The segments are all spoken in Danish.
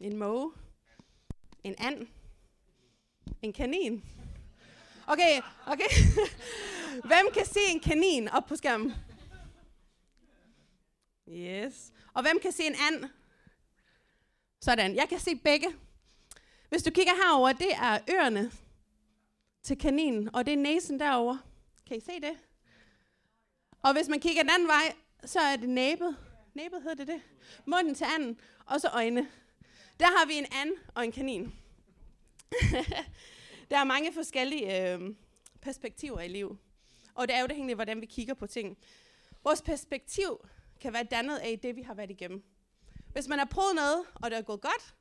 En måge? En and? En kanin? Okay, okay. Hvem kan se en kanin op på skærmen? Yes. Og hvem kan se en and? Sådan, jeg kan se begge. Hvis du kigger herover, det er ørerne til kaninen, og det er næsen derover. Kan I se det? Og hvis man kigger den anden vej, så er det næbet. Næbet hedder det det. Munden til anden, og så øjne. Der har vi en and og en kanin. der er mange forskellige øh, perspektiver i livet. Og det er jo det egentlig, hvordan vi kigger på ting. Vores perspektiv kan være dannet af det, vi har været igennem. Hvis man har prøvet noget, og det er gået godt,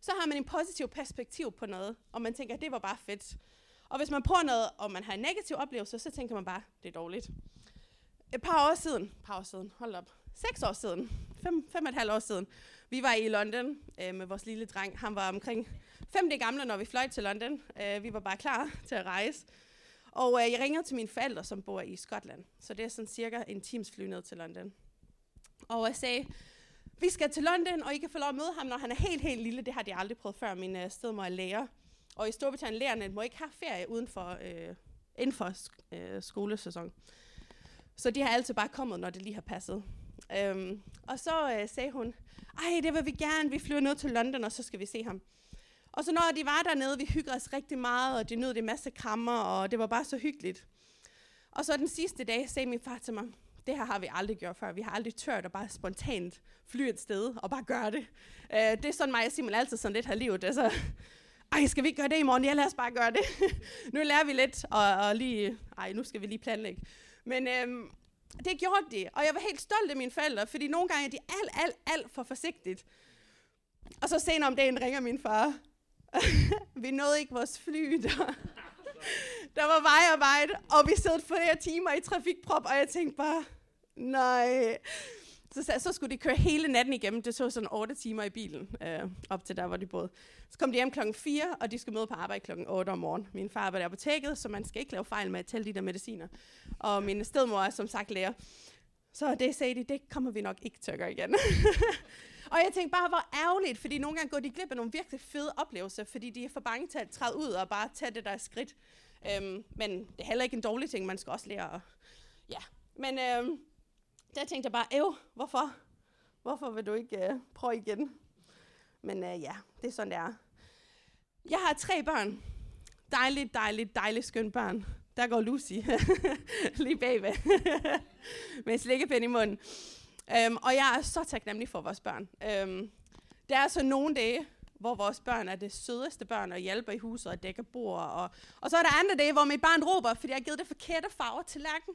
så har man en positiv perspektiv på noget, og man tænker, at det var bare fedt. Og hvis man prøver noget, og man har en negativ oplevelse, så tænker man bare, det er dårligt. Et par år siden, par år siden, hold op, seks år siden, fem, fem og et halvt år siden, vi var i London øh, med vores lille dreng. Han var omkring 5 det gamle, når vi fløj til London. Øh, vi var bare klar til at rejse. Og øh, jeg ringede til mine forældre, som bor i Skotland. Så det er sådan cirka en times fly ned til London. Og jeg sagde, vi skal til London, og I kan få lov at møde ham, når han er helt, helt lille. Det har de aldrig prøvet før. Min øh, stedmor er lærer. Og i Storbritannien lærerne må ikke have ferie uden for, øh, inden for øh, skolesæson. Så de har altid bare kommet, når det lige har passet. Øhm, og så øh, sagde hun, ej, det vil vi gerne, vi flyver ned til London, og så skal vi se ham. Og så når de var dernede, vi hyggede os rigtig meget, og de nød det masse krammer, og det var bare så hyggeligt. Og så den sidste dag sagde min far til mig, det her har vi aldrig gjort før. Vi har aldrig tørt at bare spontant fly et sted og bare gøre det. Øh, det er sådan mig og Simon altid sådan lidt har livet. Altså, ej, skal vi ikke gøre det i morgen? Ja, lad os bare gøre det. nu lærer vi lidt, og, og lige, ej, nu skal vi lige planlægge. Men øhm, det gjorde de, og jeg var helt stolt af mine forældre, fordi nogle gange er de alt, alt, alt for forsigtigt. Og så senere om dagen ringer min far. vi nåede ikke vores fly, der, der var vejarbejde, og vi sad flere timer i trafikprop, og jeg tænkte bare, nej. Så, så skulle de køre hele natten igennem. Det så sådan 8 timer i bilen, øh, op til der, hvor de boede. Så kom de hjem klokken 4, og de skulle møde på arbejde klokken 8 om morgenen. Min far var der på apoteket, så man skal ikke lave fejl med at tælle de der mediciner. Og min stedmor er som sagt lærer. Så det sagde de, det kommer vi nok ikke til at gøre igen. og jeg tænkte bare, hvor ærgerligt, fordi nogle gange går de glip af nogle virkelig fede oplevelser, fordi de er for bange til at træde ud og bare tage det der skridt. Øhm, men det er heller ikke en dårlig ting, man skal også lære at... Ja, men øhm, der tænkte jeg bare, æv, hvorfor? Hvorfor vil du ikke øh, prøve igen? Men øh, ja, det er sådan, det er. Jeg har tre børn. Dejligt, dejligt, dejligt skønt børn. Der går Lucy lige bagved med en slikkepind i munden. Øhm, og jeg er så taknemmelig for vores børn. Øhm, der er så nogle dage, hvor vores børn er det sødeste børn og hjælper i huset og dækker bord. Og, og så er der andre dage, hvor mit barn råber, fordi jeg har givet det forkerte farver til lærken.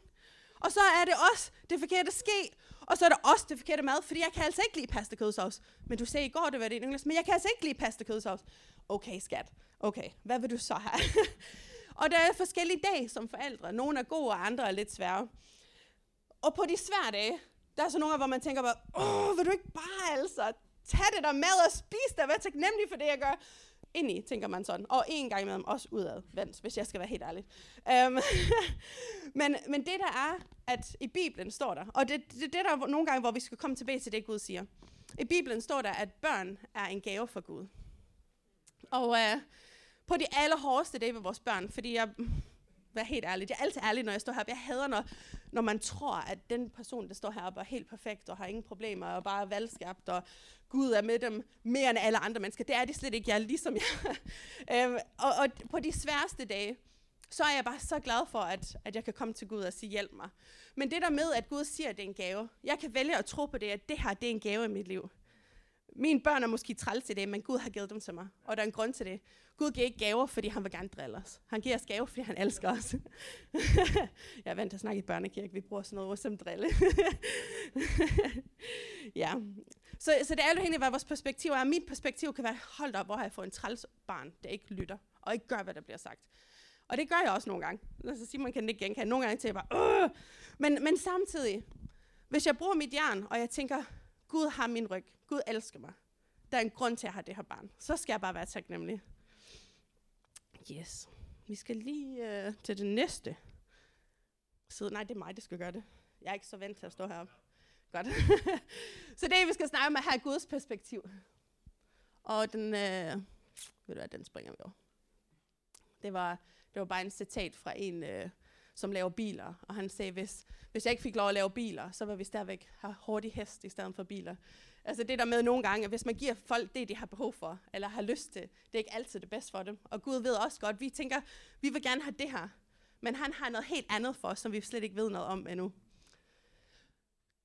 Og så er det også det forkerte ske. Og så er det også det forkerte mad, fordi jeg kan altså ikke lide pasta kødsovs. Men du sagde i går, det var det engelsk, men jeg kan altså ikke lide pasta kødsovs. Okay, skat. Okay, hvad vil du så have? og der er forskellige dage som forældre. Nogle er gode, og andre er lidt svære. Og på de svære dage, der er så nogle, hvor man tænker bare, åh, vil du ikke bare altså tage det der mad og spise det, og være taknemmelig for det, jeg gør ind i, tænker man sådan. Og en gang imellem også udad vendt, hvis jeg skal være helt ærlig. Um, men, men det der er, at i Bibelen står der, og det, det, det der er nogle gange, hvor vi skal komme tilbage til det, Gud siger. I Bibelen står der, at børn er en gave fra Gud. Og uh, på de allerhårdeste dage ved vores børn, fordi jeg være helt ærlig. Jeg er altid ærlig, når jeg står her. Jeg hader, når, når man tror, at den person, der står heroppe, er helt perfekt og har ingen problemer og bare er valgskabt, og Gud er med dem mere end alle andre mennesker. Det er det slet ikke. Jeg er ligesom jeg. øhm, og, og på de sværeste dage, så er jeg bare så glad for, at, at jeg kan komme til Gud og sige, hjælp mig. Men det der med, at Gud siger, at det er en gave. Jeg kan vælge at tro på det, at det her, det er en gave i mit liv. Mine børn er måske træls i det, men Gud har givet dem til mig. Og der er en grund til det. Gud giver ikke gaver, fordi han vil gerne drille os. Han giver os gaver, fordi han elsker os. jeg er vant til at snakke i børnekirke. Vi bruger sådan noget som drille. ja. Så, så det er jo egentlig, hvad vores perspektiv er. Mit perspektiv kan være, hold op, hvor har jeg fået en træls barn, der ikke lytter, og ikke gør, hvad der bliver sagt. Og det gør jeg også nogle gange. Så Simon kan ikke genkende. Nogle gange til jeg bare, Åh! Men, men samtidig, hvis jeg bruger mit jern, og jeg tænker, Gud har min ryg, Gud elsker mig, der er en grund til, at jeg har det her barn, så skal jeg bare være taknemmelig. Yes. Vi skal lige øh, til det næste side. Nej, det er mig, der skal gøre det. Jeg er ikke så vant til at stå heroppe. Godt. så det, vi skal snakke om, er her Guds perspektiv. Og den, øh, ved du hvad, den springer vi over. Det var, det var bare en citat fra en, øh, som laver biler, og han sagde, hvis, hvis jeg ikke fik lov at lave biler, så var vi stadigvæk have hurtig hest i stedet for biler. Altså det der med nogle gange, at hvis man giver folk det, de har behov for, eller har lyst til, det er ikke altid det bedste for dem. Og Gud ved også godt, vi tænker, vi vil gerne have det her, men han har noget helt andet for os, som vi slet ikke ved noget om endnu.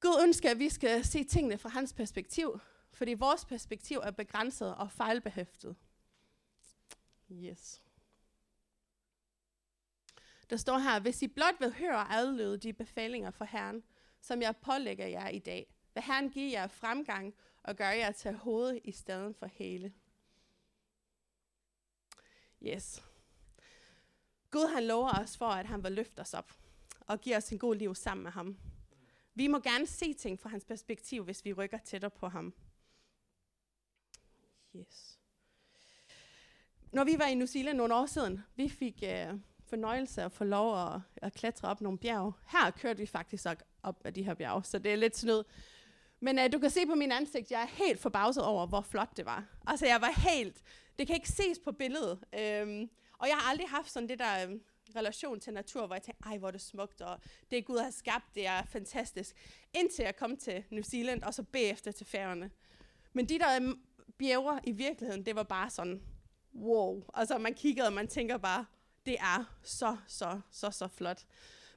Gud ønsker, at vi skal se tingene fra hans perspektiv, fordi vores perspektiv er begrænset og fejlbehæftet. Yes. Der står her, hvis I blot vil høre og adlyde de befalinger fra Herren, som jeg pålægger jer i dag, vil Herren give jer fremgang og gøre jer til hovedet i stedet for hele. Yes. Gud han lover os for, at han vil løfte os op og give os en god liv sammen med ham. Vi må gerne se ting fra hans perspektiv, hvis vi rykker tættere på ham. Yes. Når vi var i New Zealand nogle år siden, vi fik uh, fornøjelse at få lov at, at klatre op nogle bjerge. Her kørte vi faktisk op af de her bjerge, så det er lidt snød. Men uh, du kan se på min ansigt, jeg er helt forbavset over, hvor flot det var. Altså jeg var helt, det kan ikke ses på billedet. Øhm, og jeg har aldrig haft sådan det der øhm, relation til natur, hvor jeg tænkte, ej hvor er det smukt, og det Gud har skabt, det er fantastisk. Indtil jeg kom til New Zealand, og så bagefter til færgerne. Men de der øhm, bjerger i virkeligheden, det var bare sådan, wow. Altså man kiggede, og man tænker bare, det er så, så, så, så flot.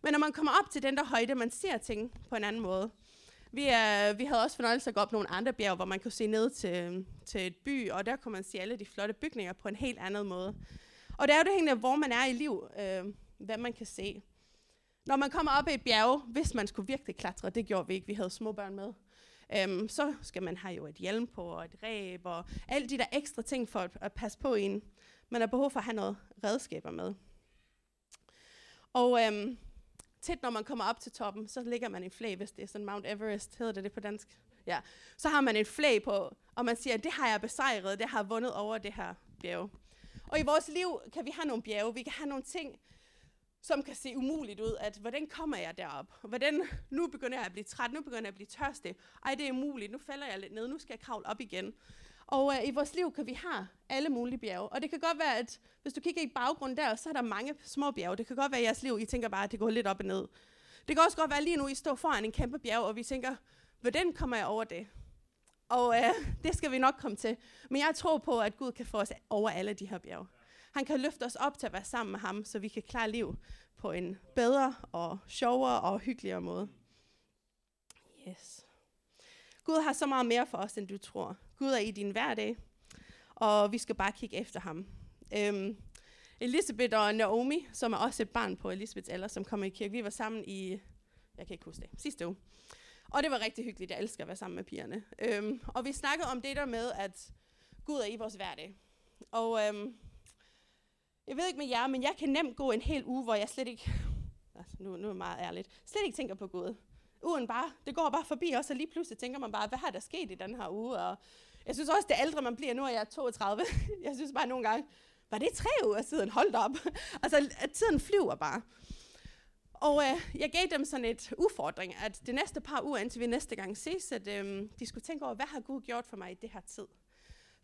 Men når man kommer op til den der højde, man ser ting på en anden måde. Vi, er, vi havde også fornøjelse at gå op nogle andre bjerge, hvor man kunne se ned til, til et by, og der kunne man se alle de flotte bygninger på en helt anden måde. Og det er jo det hængende, hvor man er i liv, øh, hvad man kan se. Når man kommer op i et bjerg, hvis man skulle virkelig klatre, det gjorde vi ikke, vi havde små børn med, øhm, så skal man have jo et hjelm på, og et ræb, og alle de der ekstra ting for at, at passe på en. Man har behov for at have noget redskaber med. Og øhm, tit når man kommer op til toppen, så ligger man en flag, hvis det er sådan Mount Everest, hedder det det på dansk? Ja. Så har man et flag på, og man siger, det har jeg besejret, det har jeg vundet over det her bjerge. Og i vores liv kan vi have nogle bjerge, vi kan have nogle ting, som kan se umuligt ud, at hvordan kommer jeg derop? Hvordan, nu begynder jeg at blive træt, nu begynder jeg at blive tørstig. Ej, det er umuligt, nu falder jeg lidt ned, nu skal jeg kravle op igen. Og øh, i vores liv kan vi have alle mulige bjerge. Og det kan godt være, at hvis du kigger i baggrunden der, så er der mange små bjerge. Det kan godt være, at i jeres liv, I tænker bare, at det går lidt op og ned. Det kan også godt være, lige nu I står foran en kæmpe bjerg, og vi tænker, hvordan kommer jeg over det? Og øh, det skal vi nok komme til. Men jeg tror på, at Gud kan få os over alle de her bjerge. Han kan løfte os op til at være sammen med ham, så vi kan klare liv på en bedre og sjovere og hyggeligere måde. Yes. Gud har så meget mere for os, end du tror. Gud er i din hverdag, og vi skal bare kigge efter ham. Øhm, Elisabeth og Naomi, som er også et barn på Elisabeths alder, som kommer i kirke, vi var sammen i, jeg kan ikke huske det, sidste uge. Og det var rigtig hyggeligt. Jeg elsker at være sammen med pigerne. Øhm, og vi snakkede om det der med, at Gud er i vores hverdag. Og øhm, jeg ved ikke med jer, men jeg kan nemt gå en hel uge, hvor jeg slet ikke, altså nu, nu er meget ærligt, slet ikke tænker på Gud. Ugen bare, det går bare forbi os, og lige pludselig tænker man bare, hvad har der sket i den her uge? Og jeg synes også, det ældre man bliver, nu er jeg 32, jeg synes bare nogle gange, var det tre uger siden? Hold op. altså, at tiden flyver bare. Og øh, jeg gav dem sådan et udfordring, at det næste par uger, indtil vi næste gang ses, at øh, de skulle tænke over, hvad har Gud gjort for mig i det her tid?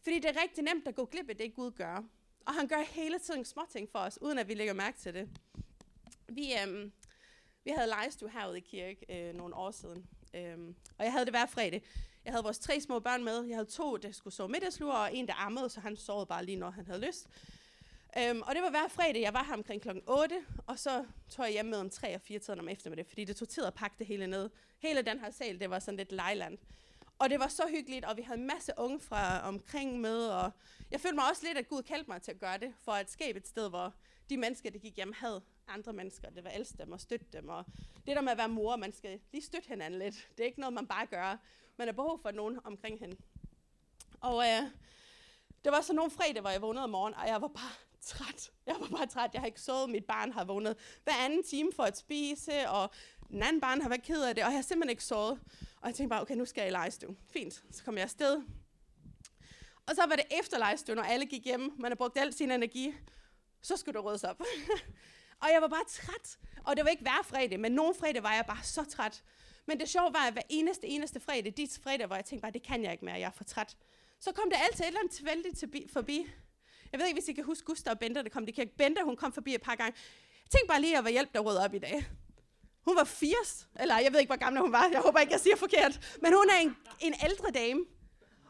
Fordi det er rigtig nemt at gå glip af det, Gud gør. Og han gør hele tiden småting for os, uden at vi lægger mærke til det. Vi, øh, vi havde legestue herude i kirke øh, nogle år siden. Øhm, og jeg havde det hver fredag. Jeg havde vores tre små børn med. Jeg havde to, der skulle sove middagslur, og en, der ammede, så han sov bare lige, når han havde lyst. Øhm, og det var hver fredag, jeg var her omkring klokken 8, og så tog jeg hjem med om 3 og 4 tiden om eftermiddag, fordi det tog tid at pakke det hele ned. Hele den her sal, det var sådan lidt lejland. Og det var så hyggeligt, og vi havde en masse unge fra omkring med, og jeg følte mig også lidt, at Gud kaldte mig til at gøre det, for at skabe et sted, hvor de mennesker, der gik hjem, havde andre mennesker, det var elske dem og støtte dem. Og det der med at være mor, man skal lige støtte hinanden lidt. Det er ikke noget, man bare gør. Man har behov for nogen omkring hende. Og øh, det var så nogle fredag, hvor jeg vågnede om morgenen, og jeg var bare træt. Jeg var bare træt. Jeg har ikke sovet. Mit barn har vågnet hver anden time for at spise, og den anden barn har været ked af det, og jeg har simpelthen ikke sovet. Og jeg tænkte bare, okay, nu skal jeg i lejestue. Fint. Så kom jeg afsted. Og så var det efter lejestue, når alle gik hjem. Man har brugt al sin energi. Så skulle du ryddes op. og jeg var bare træt. Og det var ikke hver fredag, men nogle fredag var jeg bare så træt. Men det sjove var, at hver eneste, eneste fredag, de fredag, hvor jeg tænkte bare, det kan jeg ikke mere, jeg er for træt. så kom der altid et eller andet tilfældigt til forbi. Jeg ved ikke, hvis I kan huske Gustav og Bente, der kom til kirke. Bente, hun kom forbi et par gange. Tænk bare lige at var hjælp, der rød op i dag. Hun var 80, eller jeg ved ikke, hvor gammel hun var. Jeg håber ikke, jeg siger forkert. Men hun er en, en ældre dame.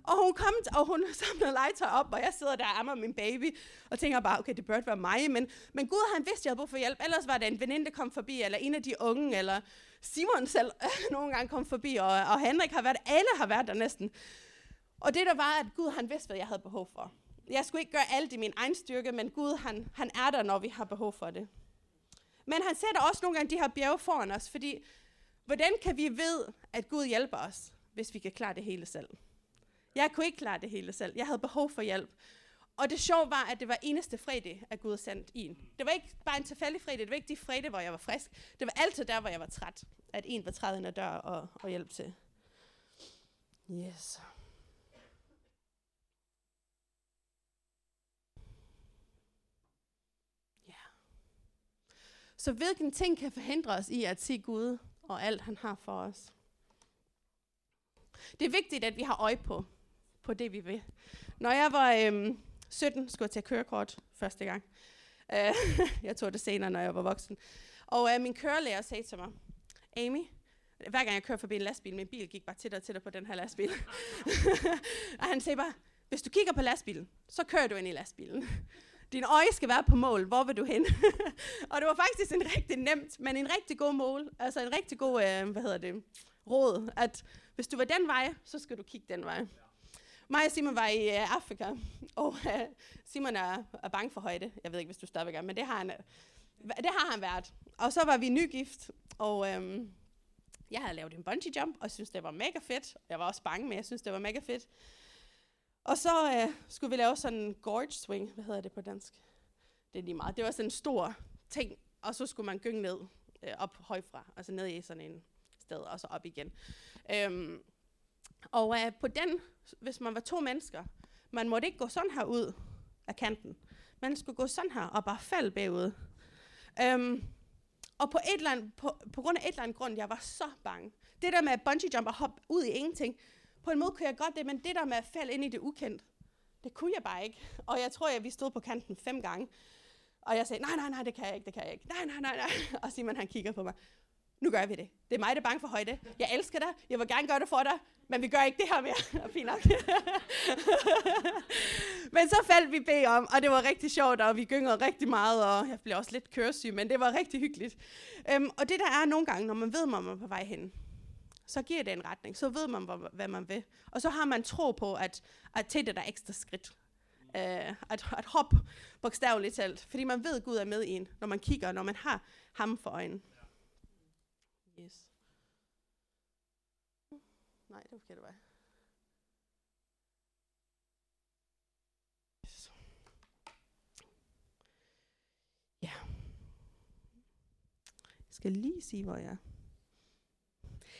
Og hun kom, og hun samlede legetøj op, og jeg sidder der og ammer min baby, og tænker bare, okay, det burde være mig, men, men Gud, han vidste, jeg havde brug for hjælp. Ellers var det en veninde, der kom forbi, eller en af de unge, eller Simon selv nogle gange kom forbi, og, og Henrik har været, alle har været der næsten. Og det der var, at Gud, han vidste, hvad jeg havde behov for. Jeg skulle ikke gøre alt i min egen styrke, men Gud, han, han er der, når vi har behov for det. Men han sætter også nogle gange de her bjerge foran os, fordi hvordan kan vi vide, at Gud hjælper os, hvis vi kan klare det hele selv? Jeg kunne ikke klare det hele selv. Jeg havde behov for hjælp. Og det sjove var, at det var eneste fredag, at Gud sendte en. Det var ikke bare en tilfældig fredag, det var ikke de fredag, hvor jeg var frisk. Det var altid der, hvor jeg var træt, at en var træet ind ad dør og, og hjælp til. Yes. Ja. Så hvilken ting kan forhindre os i at se Gud og alt, han har for os? Det er vigtigt, at vi har øje på, på det, vi vil. Når jeg var øhm, 17, skulle jeg tage kørekort første gang. Uh, jeg tog det senere, når jeg var voksen. Og øh, min kørelærer sagde til mig, Amy, hver gang jeg kører forbi en lastbil, min bil gik bare tættere og tættere på den her lastbil. og han sagde bare, hvis du kigger på lastbilen, så kører du ind i lastbilen. Din øje skal være på mål. Hvor vil du hen? og det var faktisk en rigtig nemt, men en rigtig god mål. Altså en rigtig god, øh, hvad hedder det, råd. At hvis du var den vej, så skal du kigge den vej. Mig og Simon var i øh, Afrika, og øh, Simon er, er bange for højde. Jeg ved ikke, hvis du stadigvæk er, men det har han, øh, det har han været. Og så var vi nygift, og øh, jeg havde lavet en bungee jump, og synes det var mega fedt. Jeg var også bange, men jeg synes det var mega fedt. Og så øh, skulle vi lave sådan en gorge swing. Hvad hedder det på dansk? Det er lige meget. Det var sådan en stor ting, og så skulle man gynge ned, øh, op højfra, altså ned i sådan en sted, og så op igen. Um, og øh, på den, hvis man var to mennesker, man måtte ikke gå sådan her ud af kanten. Man skulle gå sådan her og bare falde bagud. Øhm, og på, et eller andet, på, på grund af et eller andet grund, jeg var så bange. Det der med at bungee jump og hoppe ud i ingenting, på en måde kunne jeg godt det, men det der med at falde ind i det ukendt, det kunne jeg bare ikke. Og jeg tror, at vi stod på kanten fem gange. Og jeg sagde, nej, nej, nej, det kan jeg ikke, det kan jeg ikke. Nej, nej, nej, nej. Og Simon han kigger på mig nu gør vi det. Det er mig, der er bange for højde. Jeg elsker dig. Jeg vil gerne gøre det for dig. Men vi gør ikke det her mere. Og Fint nok. men så faldt vi bag om, og det var rigtig sjovt, og vi gyngede rigtig meget, og jeg blev også lidt køresyg, men det var rigtig hyggeligt. Øhm, og det der er nogle gange, når man ved, hvor man er på vej hen, så giver det en retning. Så ved man, hvad man vil. Og så har man tro på, at, at til det der ekstra skridt. Øh, at, at hoppe bogstaveligt talt. Fordi man ved, at Gud er med i en, når man kigger, når man har ham for øjnene. Yes. Mm. Nej, det var forkert vej. Yes. Ja. Jeg skal lige sige, hvor jeg er.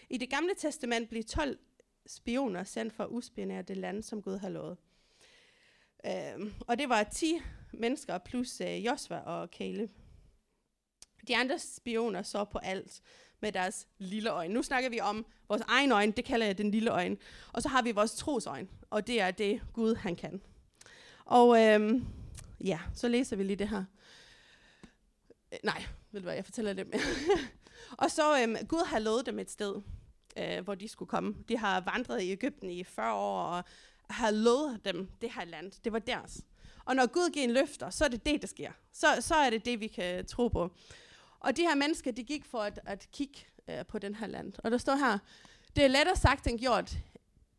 I det gamle testament blev 12 spioner sendt for at uspionere det land, som Gud har lovet. Øhm, og det var 10 mennesker plus øh, Josva og Caleb. De andre spioner så på alt, med deres lille øjne. Nu snakker vi om vores egen øjne, det kalder jeg den lille øjne. Og så har vi vores trosøjne, og det er det Gud han kan. Og øhm, ja, så læser vi lige det her. Øh, nej, ved du hvad, jeg fortæller det mere. og så øhm, Gud har lovet dem et sted, øh, hvor de skulle komme. De har vandret i Ægypten i 40 år, og har lovet dem det her land. Det var deres. Og når Gud giver en løfter, så er det det, der sker. Så, så er det det, vi kan tro på. Og de her mennesker, de gik for at, at kigge øh, på den her land. Og der står her, det er lettere sagt end gjort.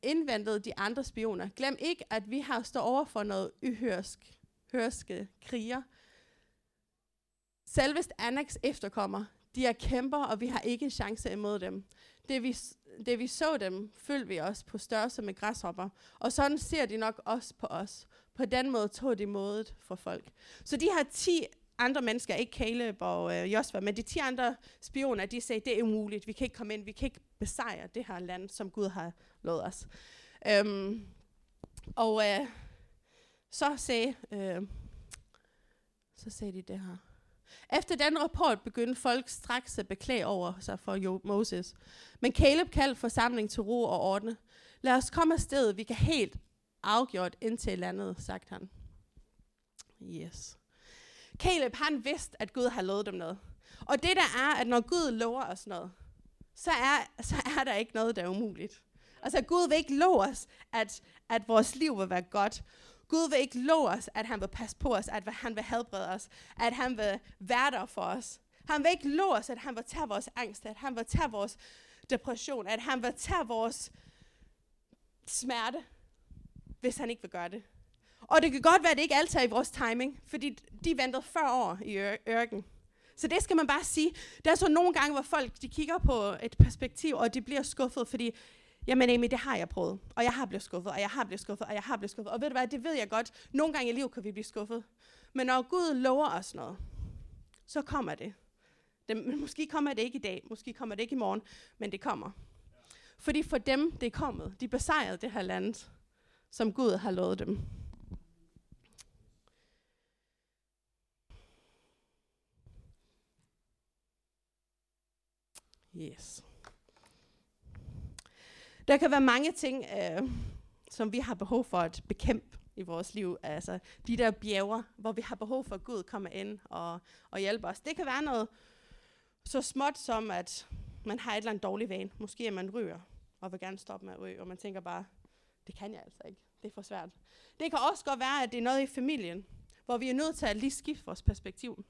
Indventede de andre spioner. Glem ikke, at vi har står over for noget uhørsk, hørske kriger. Selvest Anax efterkommer. De er kæmper, og vi har ikke en chance imod dem. Det vi, det vi så dem, følte vi os på størrelse med græshopper. Og sådan ser de nok også på os. På den måde tog de modet for folk. Så de her 10 andre mennesker, ikke Caleb og øh, Josva, men de 10 andre spioner, de sagde, det er umuligt, vi kan ikke komme ind, vi kan ikke besejre det her land, som Gud har lovet os. Øhm, og øh, så sagde, øh, så sagde de det her. Efter den rapport begyndte folk straks at beklage over sig for Moses. Men Caleb kaldte forsamlingen til ro og ordne. Lad os komme afsted, vi kan helt afgjort indtil landet, sagt han. Yes. Caleb, han vidste, at Gud har lovet dem noget. Og det der er, at når Gud lover os noget, så er, så er der ikke noget, der er umuligt. Altså Gud vil ikke love os, at, at vores liv vil være godt. Gud vil ikke love os, at han vil passe på os, at han vil helbrede os, at han vil være der for os. Han vil ikke love os, at han vil tage vores angst, at han vil tage vores depression, at han vil tage vores smerte, hvis han ikke vil gøre det. Og det kan godt være, at det ikke alt er i vores timing, fordi de ventede 40 år i ørken. Så det skal man bare sige. Der er så nogle gange, hvor folk de kigger på et perspektiv, og de bliver skuffet, fordi, jamen Amy, det har jeg prøvet, og jeg har blevet skuffet, og jeg har blevet skuffet, og jeg har blevet skuffet. Og ved du hvad, det ved jeg godt. Nogle gange i livet kan vi blive skuffet. Men når Gud lover os noget, så kommer det. det. Måske kommer det ikke i dag, måske kommer det ikke i morgen, men det kommer. Fordi for dem, det er kommet. De besejrede det her land, som Gud har lovet dem. Yes. Der kan være mange ting, øh, som vi har behov for at bekæmpe i vores liv. Altså de der bjerger, hvor vi har behov for, at Gud kommer ind og, og hjælper os. Det kan være noget så småt som, at man har et eller andet dårligt vane. Måske at man ryger og vil gerne stoppe med at ryge, og man tænker bare, det kan jeg altså ikke. Det er for svært. Det kan også godt være, at det er noget i familien, hvor vi er nødt til at lige skifte vores perspektiv.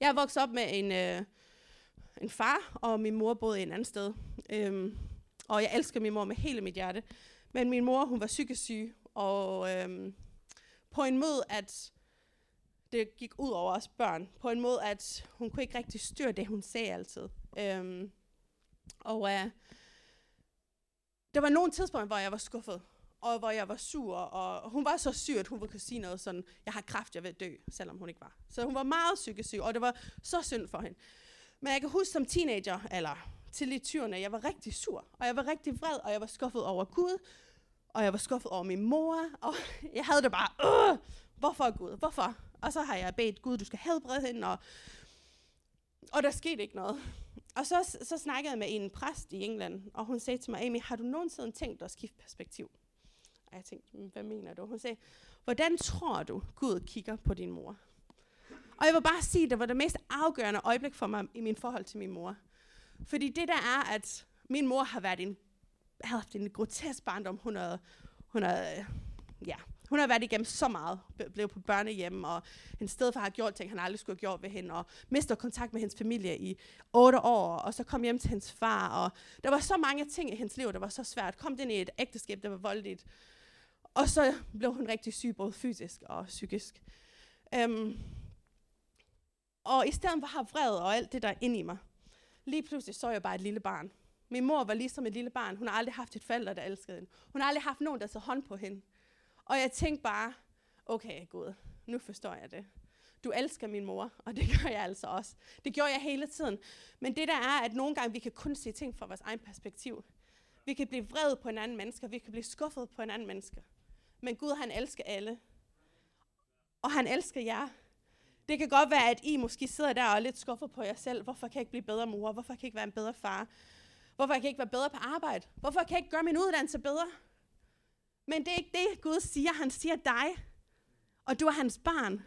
Jeg er vokset op med en, øh, en far, og min mor boede en anden sted. Øhm, og jeg elsker min mor med hele mit hjerte. Men min mor, hun var psykisk syg, og øhm, på en måde, at det gik ud over os børn. På en måde, at hun kunne ikke rigtig styre det, hun sagde altid. Øhm, og øh, der var nogle tidspunkter, hvor jeg var skuffet, og hvor jeg var sur, og hun var så syg, at hun kunne sige noget sådan, jeg har kraft, jeg vil dø, selvom hun ikke var. Så hun var meget psykisk syg, og det var så synd for hende. Men jeg kan huske som teenager, eller til i 20'erne, jeg var rigtig sur, og jeg var rigtig vred, og jeg var skuffet over Gud, og jeg var skuffet over min mor, og jeg havde det bare, Åh, hvorfor Gud, hvorfor? Og så har jeg bedt Gud, du skal helbrede hende, og, og der skete ikke noget. Og så, så snakkede jeg med en præst i England, og hun sagde til mig, Amy, har du nogensinde tænkt dig at skifte perspektiv? Og jeg tænkte, hm, hvad mener du? Hun sagde, hvordan tror du, Gud kigger på din mor? Og jeg vil bare sige, at det var det mest afgørende øjeblik for mig i min forhold til min mor. Fordi det der er, at min mor har været en, havde haft en grotesk barndom. Hun har, hun har, ja, hun har været igennem så meget, blev på børnehjem, og hendes stedfar har gjort ting, han aldrig skulle have gjort ved hende, og mistet kontakt med hendes familie i otte år, og så kom hjem til hendes far, og der var så mange ting i hendes liv, der var så svært. Kom ind i et ægteskab, der var voldeligt, og så blev hun rigtig syg, både fysisk og psykisk. Um, og i stedet for at have vred og alt det, der ind i mig, lige pludselig så jeg bare et lille barn. Min mor var ligesom et lille barn. Hun har aldrig haft et forældre, der elskede hende. Hun har aldrig haft nogen, der så hånd på hende. Og jeg tænkte bare, okay Gud, nu forstår jeg det. Du elsker min mor, og det gør jeg altså også. Det gjorde jeg hele tiden. Men det der er, at nogle gange vi kan kun se ting fra vores egen perspektiv. Vi kan blive vred på en anden menneske, vi kan blive skuffet på en anden menneske. Men Gud, han elsker alle. Og han elsker jer. Det kan godt være, at I måske sidder der og er lidt skuffet på jer selv. Hvorfor kan jeg ikke blive bedre mor? Hvorfor kan jeg ikke være en bedre far? Hvorfor kan jeg ikke være bedre på arbejde? Hvorfor kan jeg ikke gøre min uddannelse bedre? Men det er ikke det, Gud siger. Han siger dig, og du er hans barn.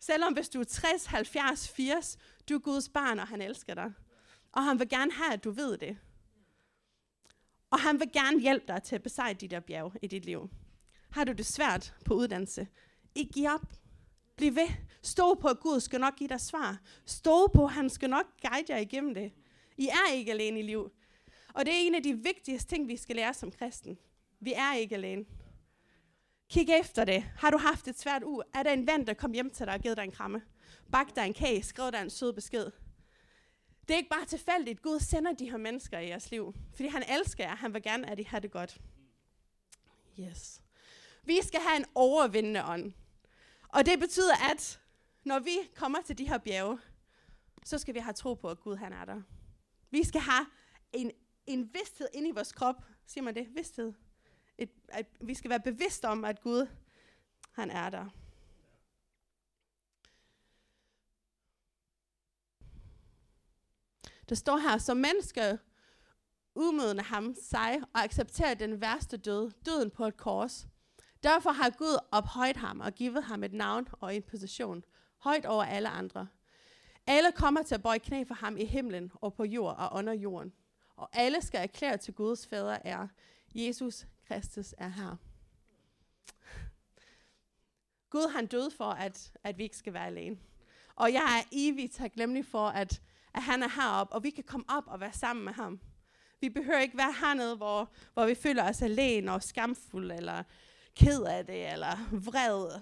Selvom hvis du er 60, 70, 80, du er Guds barn, og han elsker dig. Og han vil gerne have, at du ved det. Og han vil gerne hjælpe dig til at besejre de der bjerge i dit liv. Har du det svært på uddannelse? Ikke giv op. Bliv ved. Stå på, at Gud skal nok give dig svar. Stå på, at han skal nok guide jer igennem det. I er ikke alene i liv. Og det er en af de vigtigste ting, vi skal lære som kristen. Vi er ikke alene. Kig efter det. Har du haft et svært uge? Er der en ven, der kom hjem til dig og givet dig en kramme? Bag dig en kage, skrev dig en sød besked. Det er ikke bare tilfældigt. Gud sender de her mennesker i jeres liv. Fordi han elsker jer. Han vil gerne, at I har det godt. Yes. Vi skal have en overvindende ånd. Og det betyder, at når vi kommer til de her bjerge, så skal vi have tro på, at Gud han er der. Vi skal have en, en vidsthed inde i vores krop. Siger man det? Vidsthed. Et, at vi skal være bevidste om, at Gud han er der. Der står her, som mennesker umødende ham sig og accepterer den værste død, døden på et kors, Derfor har Gud ophøjet ham og givet ham et navn og en position, højt over alle andre. Alle kommer til at bøje knæ for ham i himlen og på jord og under jorden. Og alle skal erklære til Guds fader er, Jesus Kristus er her. Gud han døde for, at, at vi ikke skal være alene. Og jeg er evigt taknemmelig for, at, at han er heroppe, og vi kan komme op og være sammen med ham. Vi behøver ikke være hernede, hvor, hvor vi føler os alene og skamfulde, eller ked af det, eller vred.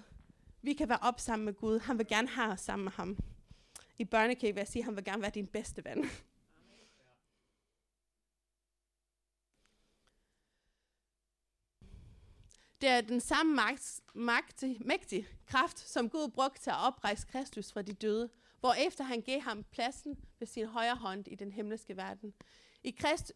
Vi kan være op sammen med Gud. Han vil gerne have os sammen med ham. I børnekage vil jeg sige, at han vil gerne være din bedste ven. Det er den samme magt, magt, mægtige kraft, som Gud brugte til at oprejse Kristus fra de døde, hvor efter han gav ham pladsen ved sin højre hånd i den himmelske verden. I, Krist,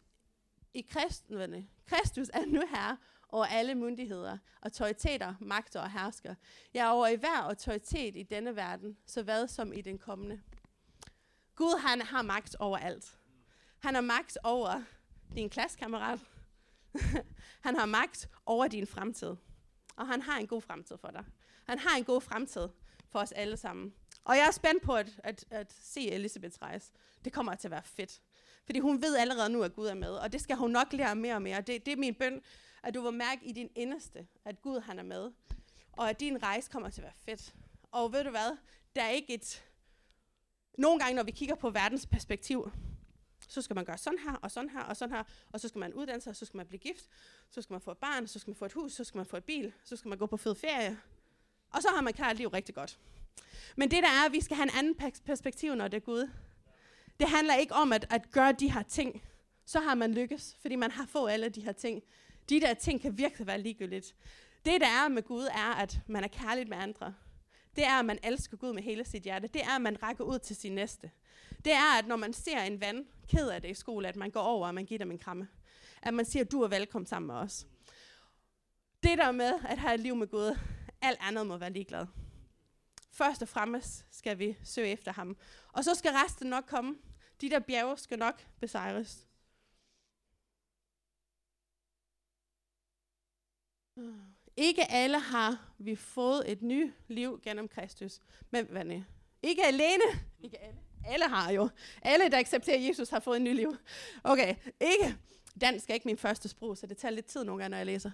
i Kristne, Kristus er nu her over alle myndigheder, autoriteter, magter og hersker. Ja, over i hver autoritet i denne verden, så hvad som i den kommende. Gud han har magt over alt. Han har magt over din klassekammerat, han har magt over din fremtid. Og han har en god fremtid for dig. Han har en god fremtid for os alle sammen. Og jeg er spændt på at, at, at se Elisabeths rejse. Det kommer til at være fedt. Fordi hun ved allerede nu, at Gud er med. Og det skal hun nok lære mere og mere. Det, det er min bøn, at du vil mærke i din inderste, at Gud han er med. Og at din rejse kommer til at være fedt. Og ved du hvad? Der er ikke et... Nogle gange, når vi kigger på verdens perspektiv, så skal man gøre sådan her, og sådan her, og sådan her, og så skal man uddanne sig, så skal man blive gift, så skal man få et barn, så skal man få et hus, så skal man få et bil, så skal man gå på fed ferie, og så har man klaret livet rigtig godt. Men det der er, at vi skal have en anden perspektiv, når det er Gud. Det handler ikke om at, at gøre de her ting. Så har man lykkes, fordi man har fået alle de her ting. De der ting kan virkelig være ligegyldigt. Det der er med Gud er, at man er kærlig med andre. Det er, at man elsker Gud med hele sit hjerte. Det er, at man rækker ud til sin næste. Det er, at når man ser en vand ked af det i skole, at man går over, og man giver dem en kramme. At man siger, at du er velkommen sammen med os. Det der med at have et liv med Gud, alt andet må være ligeglad. Først og fremmest skal vi søge efter ham. Og så skal resten nok komme. De der bjerge skal nok besejres. Ikke alle har vi fået et nyt liv gennem Kristus. Men hvad Ikke alene. Ikke alle. Alle har jo. Alle, der accepterer Jesus, har fået et nyt liv. Okay, ikke. Dansk er ikke min første sprog, så det tager lidt tid nogle gange, når jeg læser.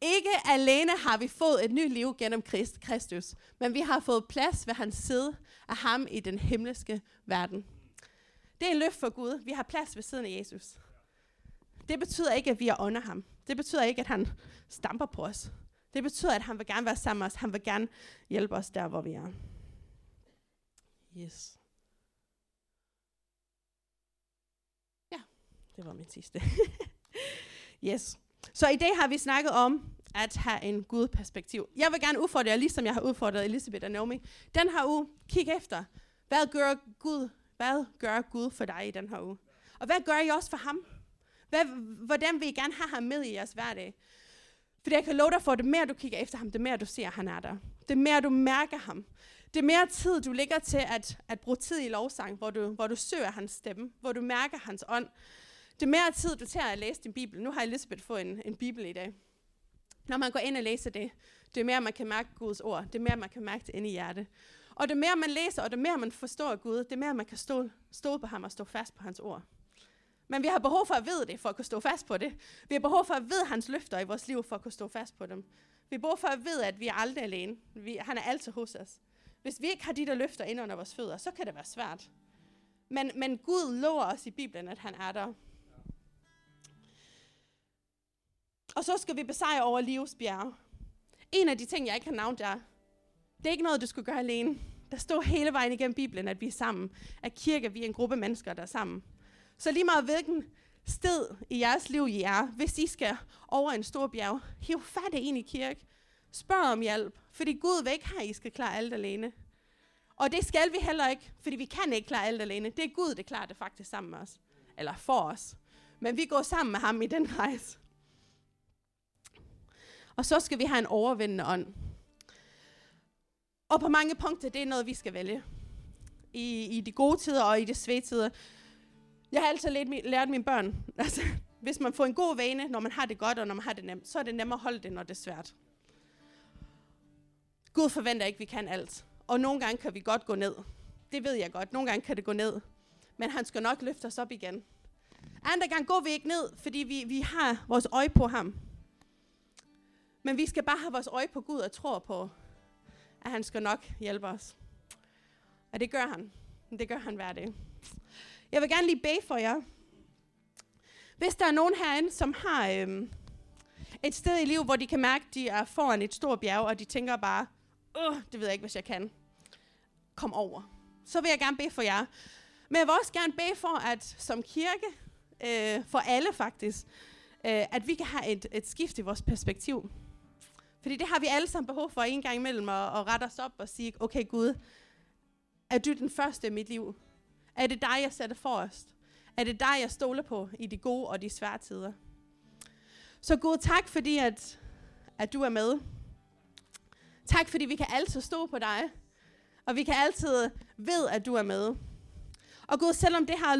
Ikke alene har vi fået et nyt liv gennem Kristus, men vi har fået plads ved hans side af ham i den himmelske verden. Det er en løft for Gud. Vi har plads ved siden af Jesus. Det betyder ikke, at vi er under ham. Det betyder ikke, at han stamper på os. Det betyder, at han vil gerne være sammen med os. Han vil gerne hjælpe os der, hvor vi er. Yes. Ja, det var min sidste. yes. Så i dag har vi snakket om at have en Gud-perspektiv. Jeg vil gerne udfordre jer, ligesom jeg har udfordret Elisabeth og Naomi. Den her uge, kig efter. Hvad gør Gud, hvad gør Gud for dig i den her uge? Og hvad gør I også for ham? Hvad, hvordan vil I gerne have ham med i jeres hverdag? For jeg kan love dig for, at det mere du kigger efter ham, det mere du ser, at han er der. Det mere du mærker ham. Det mere tid, du ligger til at, at bruge tid i lovsang, hvor du, hvor du søger hans stemme, hvor du mærker hans ånd. Det mere tid, du tager at læse din bibel. Nu har Elisabeth fået en, en bibel i dag. Når man går ind og læser det, det mere man kan mærke Guds ord. Det mere man kan mærke det inde i hjertet. Og det mere man læser, og det mere man forstår Gud, det mere man kan stå, stå på ham og stå fast på hans ord. Men vi har behov for at vide det, for at kunne stå fast på det. Vi har behov for at vide hans løfter i vores liv, for at kunne stå fast på dem. Vi har behov for at vide, at vi er aldrig alene. Vi, han er altid hos os. Hvis vi ikke har de der løfter ind under vores fødder, så kan det være svært. Men, men Gud lover os i Bibelen, at han er der. Og så skal vi besejre over livets bjerge. En af de ting, jeg ikke har navnet er, det er ikke noget, du skulle gøre alene. Der står hele vejen igennem Bibelen, at vi er sammen. At kirke, vi er en gruppe mennesker, der er sammen. Så lige meget hvilken sted i jeres liv I er, hvis I skal over en stor bjerg, hiv fat i en i kirke. Spørg om hjælp, fordi Gud vil ikke have, at I skal klare alt alene. Og det skal vi heller ikke, fordi vi kan ikke klare alt alene. Det er Gud, der klarer det faktisk sammen med os. Eller for os. Men vi går sammen med ham i den rejse. Og så skal vi have en overvindende ånd. Og på mange punkter, det er noget, vi skal vælge. I, i de gode tider og i de svære tider. Jeg har altid lært, lært mine børn, altså, hvis man får en god vane, når man har det godt og når man har det nemt, så er det nemmere at holde det, når det er svært. Gud forventer ikke, at vi kan alt. Og nogle gange kan vi godt gå ned. Det ved jeg godt. Nogle gange kan det gå ned. Men han skal nok løfte os op igen. Andre gange går vi ikke ned, fordi vi, vi har vores øje på ham. Men vi skal bare have vores øje på Gud og tro på, at han skal nok hjælpe os. Og det gør han. Det gør han hver dag. Jeg vil gerne lige bede for jer. Hvis der er nogen herinde, som har øhm, et sted i livet, hvor de kan mærke, at de er foran et stort bjerg, og de tænker bare, Åh, det ved jeg ikke, hvis jeg kan. Kom over. Så vil jeg gerne bede for jer. Men jeg vil også gerne bede for, at som kirke, øh, for alle faktisk, øh, at vi kan have et, et skift i vores perspektiv. Fordi det har vi alle sammen behov for en gang imellem at, at rette os op og sige, okay Gud, er du den første i mit liv? Er det dig, jeg sætter forrest? Er det dig, jeg stoler på i de gode og de svære tider? Så Gud, tak fordi, at, at du er med. Tak fordi vi kan altid stå på dig. Og vi kan altid ved, at du er med. Og Gud, selvom det har